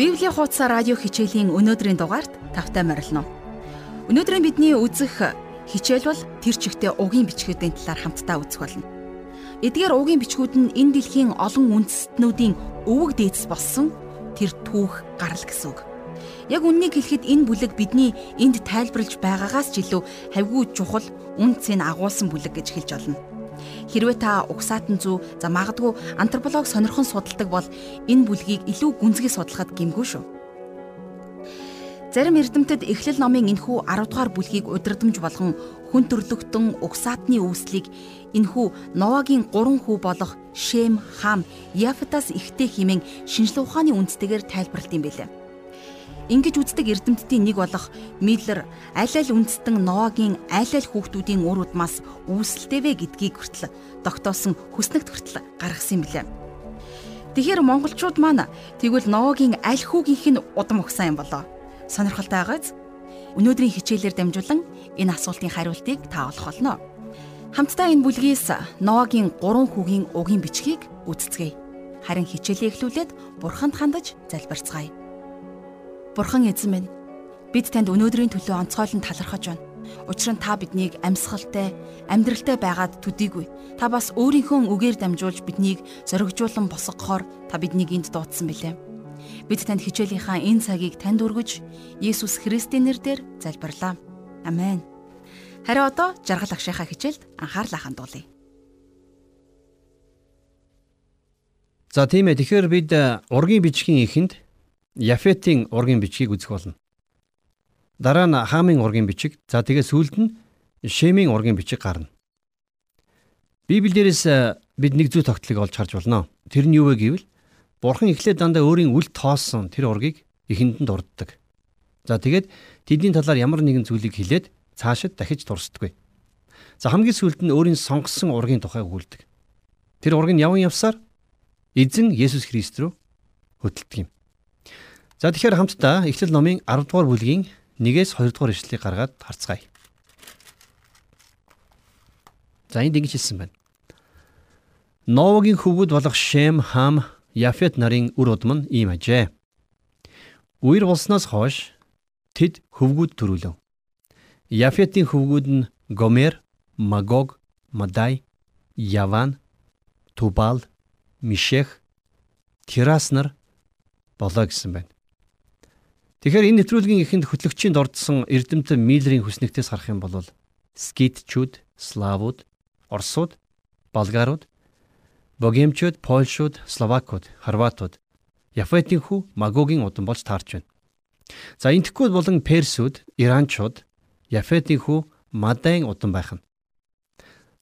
Библийн хуудас радио хичээлийн өнөөдрийн дугаарт тавтай морилно. Өнөөдрийн бидний үзэх хичээл бол тэр чигтээ угийн бичгүүдийн талаар хамтдаа үзэх болно. Эдгээр угийн бичгүүд нь энэ дэлхийн олон үндэстнүүдийн өвөг дээдс болсон тэр түүх гарал гэсэн үг. Яг үннийг хэлэхэд энэ бүлэг бидний энд тайлбарлаж байгаагаас ч илүү хавьгүй чухал үн цэн агуулсан бүлэг гэж хэлж олно. Хэрвээ та угсаатан зүү за магадгүй антрополог сонирхон судалдаг бол энэ бүлгийг илүү гүнзгий судлахад гэмгүй шүү. Зарим эрдэмтэд Эхлэл номын энхүү 10 дугаар бүлгийг удирдамж болгон хүн төрлөختөн угсаатны үүслийг энхүү Новагийн 3 хүү болох Шем, Хам, Яфатас ихтэй химэн шинжлэх ухааны үндстэйгээр тайлбарлалт юм билээ. Ингиж үздэг эрдэмтдийн нэг болох Миллер аль аль үндэстэн Ноагийн аль аль хүүхдүүдийн үр удмаас үүсэлтэйвэ гэдгийг хүртэл тогтоосон хүснэгт хүртэл гаргасан юм билээ. Тэгэхээр монголчууд маань тэгвэл Ноагийн аль хүүгийнх нь удам өгсөн юм болоо. Сонирхолтой байгааз. Өнөөдрийн хичээлээр дамжуулан энэ асуултын хариултыг та олох болно. Хамтдаа энэ бүлгээс Ноагийн 3 хүүгийн угийн бичгийг үздэцгээе. Харин хичээлээ эхлүүлээд бурханд хандаж залбирцгаая. Бурхан эзэн минь бид танд өнөөдрийн төлөө онцгойлон талархаж байна. Учир нь та биднийг амьсгалтай, амьдралтай байгаад төдийгүй. Та бас өөрийнхөө үгээр дамжуулж биднийг зоригжуулан босгохоор та биднийг энд дуудсан билээ. Бид танд хичээлийнхаа энэ цагийг танд өргөж, Есүс Христийн нэрээр залбирлаа. Амен. Харин одоо жаргал агшийнхаа хичээлд анхаарлаа хандуулъя. За тийм ээ. Тэгэхээр бид ургийн бичгийн эхэнд Яфетийн ургийн бичгийг үзэх болно. Дараа нь Хамын ургийн бичиг, за тэгээ сүүлд нь Шемийн ургийн бичиг гарна. Библиэрээс э, бид нэг зүй тогтлыг олж харж болно. Тэр нь юу вэ гэвэл Бурхан эхлээд дандаа өөрийн үл тоосон тэр ургийг эхэнд нь дурддаг. За тэгээд тэдний талаар ямар нэгэн зүйлийг хэлээд цаашид дахиж дурсдаггүй. За хамгийн сүүлд нь өөрийн сонгосон ургийн тухай өгүүлдэг. Тэр ураг нь яван явсаар эзэн Есүс Христ рүү хөдөлдөг юм. За тэгэхээр хамтдаа Эхлэл номын 10 дугаар бүлгийн 1-ээс 2 дугаар ишлэлийг гаргаад харцгаая. За энд ингэж хэлсэн байна. Новогийн хөвгүүд болох Шем, Хам, Яфет нарын үр удам нь ийм ажээ. Үер болсноос хойш тэд хөвгүүд төрүүлв. Яфетийн хөвгүүд нь Гомер, Магог, Мадай, Яван, Тубал, Мишех, Тирас нар болоо гэсэн байна. Тэгэхээр энэ нэвтрүүлгийн эхэнд хөтлөгчийн дордсон эрдэмтэн Миллерийн хүснэгтээс харах юм бол скитчүүд, славууд, орсууд, болгарууд, богемчууд, польшууд, словакууд, хорватууд, Яфетийн хүү Магогийн удам болж таарч байна. За энтхгүүд болон персүүд, иранчууд, Яфетийн хүү Мадайн удам байх нь.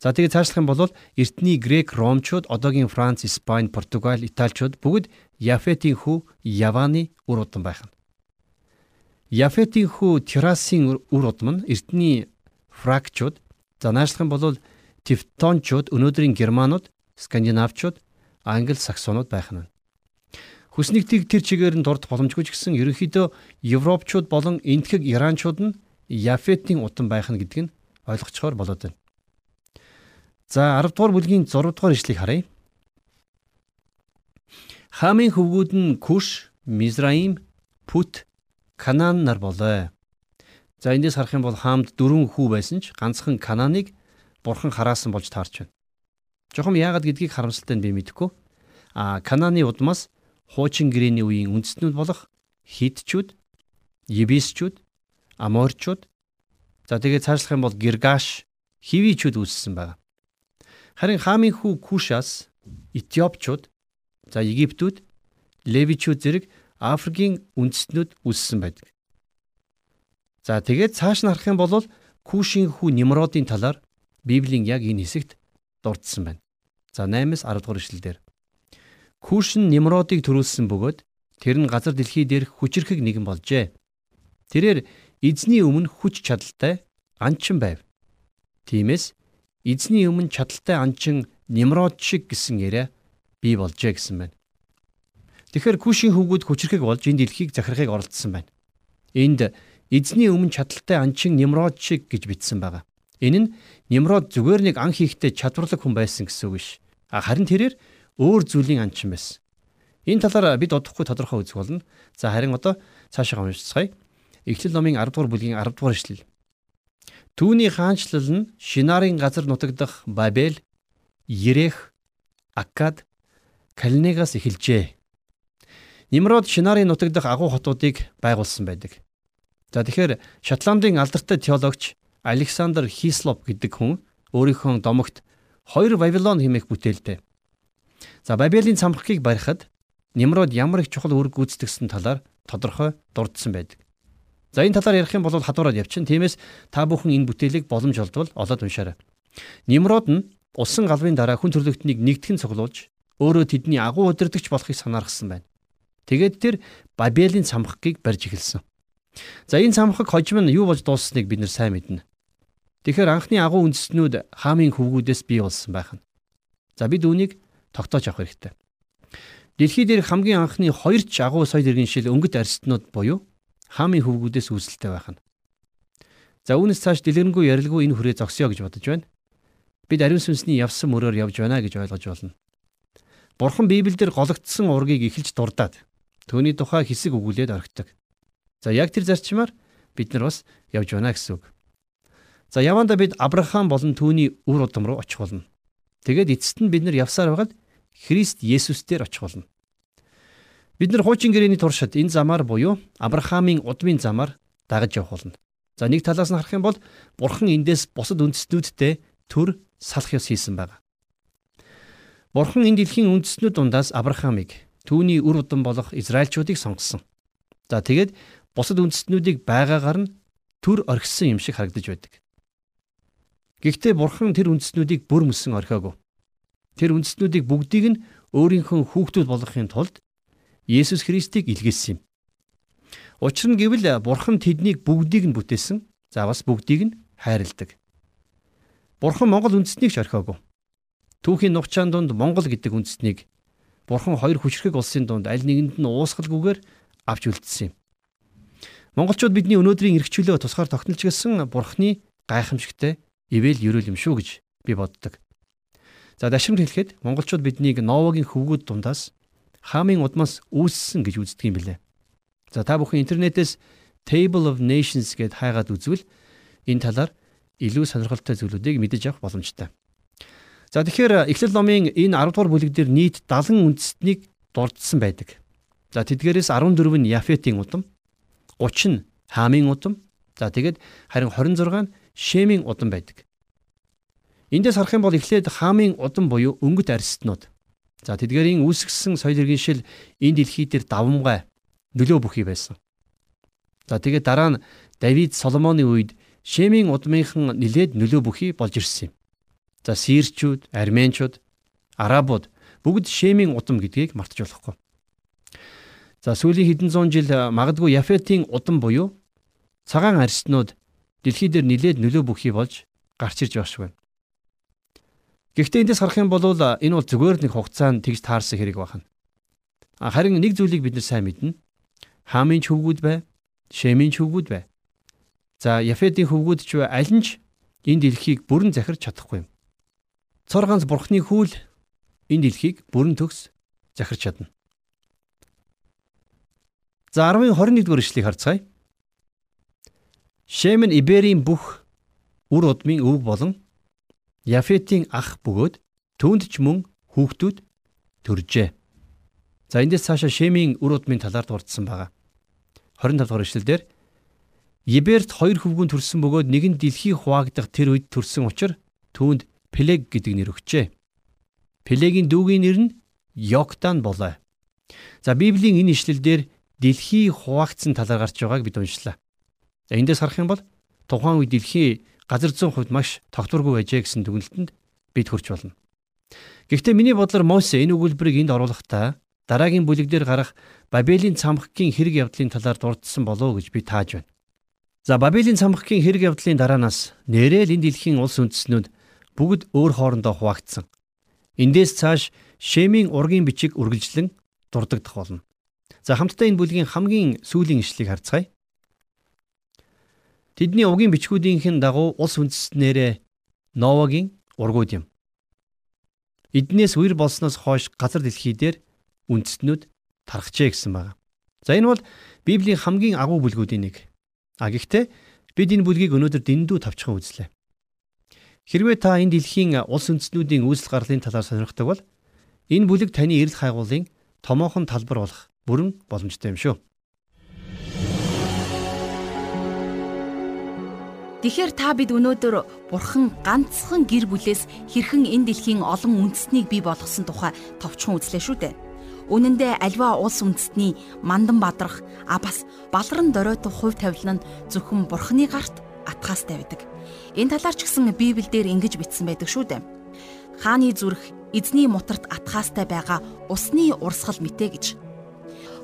За тэгээд цаашлах юм бол эртний грек, ромчууд, одоогийн Франц, Испани, Португал, Италичууд бүгд Яфетийн хүү Яваны үр удам байх нь. Яфетийн хүү Терасын үр удам нь Эрдэнэ фракчууд за наашлах юм бол Тевтончууд өнөөдрийн германууд, скандинавчууд, англи саксонууд байх нь. Хүснэгтийг тэр чигээр нь дурд боломжгүй ч гэсэн ерөнхийдөө европчууд болон энтхэг иранчууд нь Яфетийн удам байх нь гэдг нь ойлгочхоор болоод байна. За 10 дугаар бүлгийн 6 дугаар ишлэгийг харъя. Хамын хөвгүүд нь Куш, Мизраим, Пут, Канаан нар болоо. За эндээс харах юм бол хаамд дөрвөн хүү байсан ч ганцхан Канааныг бурхан хараасан болж таарч байна. Жохом яагаад гэдгийг харамсалтай нь би мэдэхгүй. А Канааны удмаас хуучин гэрээний үеийн үндэстнүүд болох Хитчүүд, Ебисчүүд, Аморчууд за тэгээд цаашлах юм бол Гиргаш, Хивичүүд үүссэн байна. Харин хаамын хүү Кушаас Этиопчууд, за Египтүүд, Левичүүд зэрэг Африкийн үндэстнүүд үүссэн байдаг. За тэгээд цааш нь харах юм бол Кушийн хүү Нимродын талаар Библийн яг энэ хэсэгт дурдсан байна. За 8-аас 10 дугаар ишлэлдэр Куш нь Нимродыг төрүүлсэн бөгөөд тэр нь газар дэлхий дээрх хүчрхэг нэгэн болжээ. Тэрээр эзний өмнө хүч чадалтай анчин байв. Тиймээс эзний өмнө чадалтай анчин Нимрод шиг гэсэн яриа бий болжээ гэсэн байна. Тэгэхээр Кушийн хөвгүүд хүчрхэг болж энэ дэлхийг захирахыг оролдсон байна. Энд эзний өмнө чадaltaй анчин Nimrod шиг гэж бичсэн байгаа. Энэ нь Nimrod зүгээр нэг ан хийхтэй чадварлаг хүн байсан гэсэн үг биш. Харин тэрээр өөр зүйлийн анчин байсан. Энэ талаар бид удахгүй тодорхой үзэх болно. За харин одоо цаашаа уншицгаая. Эхлэл номын 10 дугаар бүлгийн 10 дугаар ишлэл. Түүний хаанчлал нь Шинарын газар нутагдах Бабел, Ерех, Акад, Калнегаас эхэлжээ. Нимрод Шинарын нутагдах агуу хотуудыг байгуулсан байдаг. За тэгэхээр Шотландын алдартай теологч Александр Хислоп гэдэг хүн өөрийнхөө домогт хоёр Вавилон хэмээх бүтээлтэй. За Бабелийн цамхгийг барихад Нимрод ямар их чухал үүрэг гүйцэтгсэн талаар тодорхой дурдсан байдаг. За энэ талаар ярих юм бол хадуураад явчин. Тиймээс та бүхэн энэ бүтээлийг боломж олдвол олоод уншаарай. Нимрод нь усан галвын дараа хүн төрлөختнийг нэгтгэн цуглуулж өөрөө тэдний агуу удирдахч болохыг санаарсан байна. Тэгээд тэр Бабелийн цамхгийг барьж эхэлсэн. За энэ цамхаг хожим нь юу болж дууссныг бид нар сайн мэднэ. Тэгэхээр анхны агуу үндэстнүүд хаамын хөвгүүдээс бий болсон байх нь. За бид үүнийг тогтоож авах хэрэгтэй. Дэлхий дээрх хамгийн анхны хоёр ч агуу соёл иргэншил өнгөт арстнууд буюу хаамын хөвгүүдээс үүсэлтэй байх нь. За үүнээс цааш дэлгэрэнгүй ярилгүй энэ хүрээ зогсё гэж бодож байна. Бид ариун сүнсний явсан мөрөөр явж байна гэж ойлгож байна. Бурхан Библиэлд гологдсон ургийг эхэлж дурдаад түүний тухай хэсэг өгүүлээд орхидог. За яг тэр зарчмаар бид нар бас явж байна гэсэн үг. За яванда бид Авраам болон түүний үр удам руу очих болно. Тэгээд эцэст нь бид нар явсаар байгаад Христ Есүс дээр очих болно. Бид нар хуучин гэрээний туршид энэ замаар буюу Авраамийн удмын замаар дагаж явах болно. За нэг талаас нь харах юм бол Бурхан эндээс бусад үндэстнүүдтэй төр салах ёс хийсэн байна. Бурхан энэ дэлхийн үндэстнүүд дундаас Авраамыг түүний үр удам болох Израильчуудыг сонгосон. За тэгээд бусад үндэстнүүдийг байгаагаар нь төр орхисон юм шиг харагдаж байдаг. Гэхдээ бурхан тэр үндэстнүүдийг бүр мөсөн орхиогүй. Тэр үндэстнүүдийг бүгдийг нь өөрийнхөө хүүхдүүд болгохын тулд Есүс Христийг илгээсэн юм. Учир нь гэвэл бурхан тэднийг бүгдийг нь бүтээсэн. За бас бүгдийг нь хайрладаг. Бурхан Монгол үндэстнийг ч орхиогүй. Түүхийн нухчаан дунд Монгол гэдэг үндэстнийг бурхан хоёр хүчрхэг улсын дунд аль нэгэнд нь уусгалгүйгээр авч үлдсэн юм. Монголчууд бидний өнөөдрийн эрхчлөө тусгаар тогтнолч гэсэн бурхны гайхамшигтай ивэл ерөөл юм шүү гэж би боддог. За дашрамд хэлэхэд монголчууд биднийг Новогийн хөвгүүд дундаас хаамын удмаас үүссэн гэж үздэг юм билээ. За та бүхэн интернетээс Table of Nations гэд хайгаад үзвэл энэ талаар илүү сонирхолтой зүйлүүдийг мэдэж авах боломжтой. За тэгэхээр Эхлэл номын энэ 10 дугаар бүлэг дээр нийт 70 үндэстнийг дурдсан байдаг. За тэдгээрээс 14 нь Яфетийн удам, 30 нь Хаамын удам. За тэгээд харин 26 нь Шемийн удам байдаг. Эндээс харах юм бол эхлээд Хаамын удам буюу өнгөт арстнууд. За тэдгээрийн үүсгэсэн соёл иргэншил энэ дэлхий дээр давмгай нөлөө бүхий байсан. За тэгээд дараа нь Давид Соломоны үед Шемийн удмынхан нилээд нөлөө бүхий болж ирсэн юм. За Сирчүүд, Арменчууд, Арабууд бүгд Шемийн удам гэдгийг мартаж болохгүй. За сүүлийн хэдэн зуун жил магадгүй Яфетийн удам буюу цагаан арстнууд дэлхий дээр нилээд нөлөө бүхий болж гарч ирж байна. Гэхдээ эндээс харах юм бол энэ бол зүгээр нэг хугацаанд тэгж таарсан хэрэг байна. Харин нэг зүйлийг бид нар сайн мэднэ. Хаамын ч хөвгүүд бай, Шемийн хөвгүүд бай. За Яфетийн хөвгүүд ч аль нь ч энэ дэлхийг бүрэн захирч чадахгүй юм. Цор ганц бурхны хүл энэ дэлхийг бүрэн төгс захирч чадна. За 10-ын 21-р эшлэгийг харцгаая. Шем нь Иберийн бүх үр удмын өвөг болон Яфетийн ах бөгөөд түүнд ч мөн хүүхдүүд төржээ. За эндээс цаашаа Шемийн үр удмын талаар дурдсан байгаа. 25 дахь эшлэлдэр Иберт хоёр хөвгүүн төрсэн бөгөөд нэг нь дэлхий хуваагдах тэр үед төрсэн учраас түүнд Плег гэдэг нэр өгчээ. Плегийн дүүгийн нэр нь Йоктан болоо. За Библийн энэ ишлэлдэр дэлхий хуваагдсан талаар гарч байгааг бид уншлаа. За эндээс харах юм бол тухайн үед дэлхий газар зүүн хувьд маш тогтворгүй байжээ гэсэн дүгнэлтэнд бид хүрч болно. Гэхдээ миний бодлоор Мосе энэ өгүүлбэрийг энд оруулахдаа дараагийн бүлэгдэр гарах Бабелийн цамхгийн хэрэг явдлын талаар дурдсан болов уу гэж би тааж байна. За Бабелийн цамхгийн хэрэг явдлын дараанаас нэрэл энэ дэлхийн улс үндэстнүүд бүгд өөр хоорондоо хуваагдсан. Эндээс цааш Шемийн ургийн бичиг үргэлжлэн дурддагдах болно. За хамтдаа энэ бүлгийн хамгийн сүүлийн ишлэгийг харцгаая. Тэдний угийн бичгүүдийнхэн дагуу улс үндэстнэрээ Новагийн ургууд юм. Эднээс үер болсноос хойш газар дэлхий дээр үндэстнүүд тархжээ гэсэн байна. За энэ бол Библийн хамгийн агуу бүлгүүдийн нэг. А гэхдээ бид энэ бүлгийг өнөөдөр дэндүү тавчхан үзлээ. Хэрвээ та энэ дэлхийн улс үндэстнүүдийн үүсэл гарлын талаар сонирхдаг бол энэ бүлэг таны эрэл хайгуулын томоохон талбар болох бүрэн боломжтой юм шүү. Тэгэхээр та бид өнөөдөр Бурхан ганцхан гэр бүлээс хэрхэн энэ дэлхийн олон үндэстнийг бий болгосон тухай товчхон үзлээ шүү дээ. Үнэн дээр альва улс үндэстний мандан бадрах а бас баларан доройтох хувь тавилан нь зөвхөн Бурханы гарт атгаастай байдаг. Энэ талаар ч гэсэн Библиэлд ингэж бичсэн байдаг шүү дээ. Хааны зүрх эзний мутарт атгаастай байгаа усны урсгал мэтэ гэж.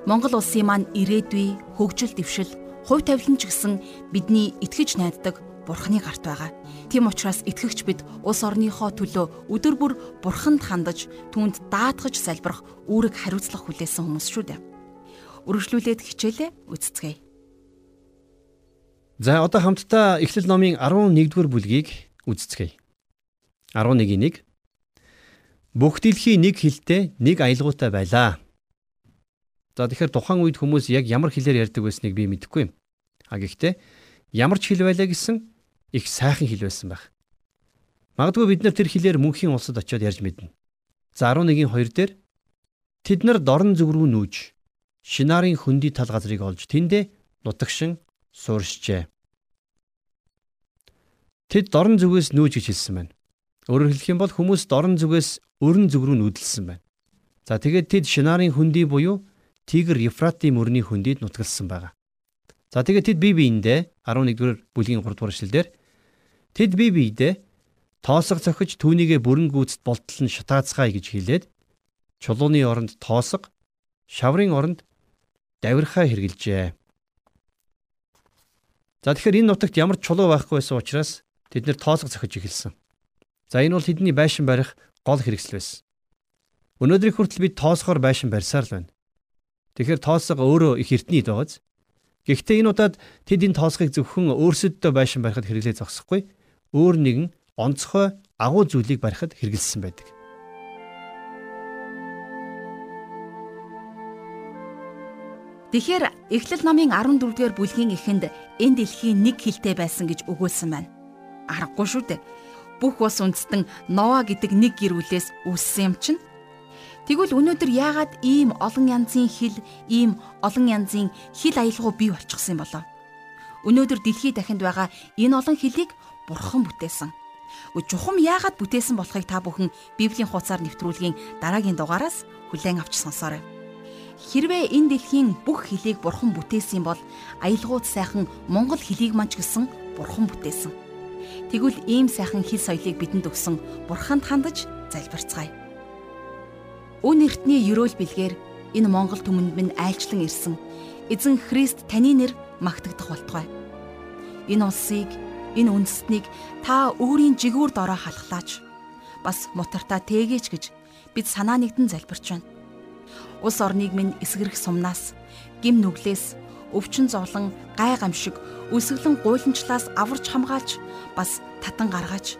Монгол улсын маань ирээдүй хөгжил дэвшил хувь тавилан ч гэсэн бидний итгэж найддаг Бурхны гарт байгаа. Тийм учраас итгэгч бид улс орныхоо төлөө өдөр бүр Бурханд хандаж түүнд даатгаж залбирах үүрэг хариуцлах хүлээсэн хүмүүс шүү дээ. Үргэлжлүүлээд хичээлээ үздцгээе. За одоо хамтдаа Эхлэл номын 11-р бүлгийг үздцгээе. 11-ийн 1 Бүх дэлхий нэг хилтэй, нэг аялгаутай байлаа. За тэгэхээр тухайн үед хүмүүс яг ямар хэлээр ярьдаг байсныг би мэдэхгүй юм. А гэхдээ ямар ч хэл байлаа гэсэн их сайхан хэл байсан байх. Магадгүй бид нар тэр хэлээр мөнхийн улсад очиод ярьж мэднэ. За 11-ийн 2 дээр тэд нар дорн зүг рүү нүүж шинарын хөндөй тал газрыг олж тэндээ нутагшин сууршжээ. Тэд дорн зүгээс нүүж гэж хэлсэн байна. Өөрөөр хэлэх юм бол хүмүүс дорн зүгээс өрн зүг рүү нүүдэлсэн байна. За тэгээд тэд шинарын хөндөй буюу Тигр Ефратын мөрний хөндөйд нутгалсан байгаа. За тэгээд тэд бие биендээ 11-р бүлгийн 3-р эшлэлдэр тэд бие биедээ тоосго цохиж түүнийгэ бүрэн гүйцэд болтол нь шатаацгаая гэж хэлээд чулууны оронд тоосго, шаврын оронд давирхаа хэрглэжээ. За тэгэхээр энэ нутагт ямар чулуу байхгүй байсан учраас тэд нэр тоосго цохиж эхэлсэн. За энэ бол тэдний байшин барих гол хэрэгсэл байсан. Өнөөдрийн хүртэл бид тоосгоор байшин барьсаар л байна. Тэгэхээр тоосго өөрөө их эртний байгааз. Гэхдээ энэ удаад тэд энэ тоосгыг зөвхөн өөрсөддөө байшин барихад хэрэглээ зогсохгүй өөр нэгэн онцгой агуу зүйлийг барихад хэрэгэлсэн байдаг. Тэгэхээр Эхлэл номын 14-р бүлгийн эхэнд энэ дэлхийн нэг хилтэй байсан гэж өгүүлсэн байна. Аргагүй шүү дээ. Бүх ус үндэстэн Нова гэдэг нэг гэр бүлээс үүссэн юм чинь Тэгвэл өнөөдөр яагаад ийм олон янзын хил, ийм олон янзын хил аялгау бий болчихсон болоо? Өнөөдөр дэлхий дахинд байгаа энэ олон хилийг бурхан бүтээсэн. Чухам яагаад бүтээсэн болохыг та бүхэн Библийн хуудасаар нэвтрүүлгийн дараагийн дугаараас хүлээн авч сонсоорой. Хэрвээ энэ дэлхийн бүх хилийг бурхан бүтээсэн бол аялгууд сайхан монгол хилийг манч гэсэн бурхан бүтээсэн. Тэгвэл ийм сайхан хил соёлыг бидэнд өгсөн бурханд хандаж залбирцгаая. Үн эртний ерөөл бэлгээр энэ Монгол түмэнд минь айлчлан ирсэн. Эзэн Христ таны нэр магтагдах болтугай. Энэ улсыг, энэ үндэстнийг та өөрийн жигүүр дороо халахлаач. Бас мутартаа тэгээч гэж бид санаа нэгдэн залбирч байна. Улс орныг минь эсгэрэх сумнаас, гим нүглээс, өвчин зовлон, гай гамшиг, үсгэлэн гуйламжлаас аварч хамгаалж, бас татан гаргаж.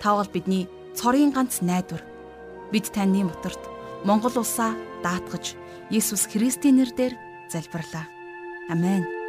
Таавал бидний цорын ганц найдвар. Бид таны мутарт Монгол улсаа даатгаж Есүс Христийн нэрээр залбирлаа. Амен.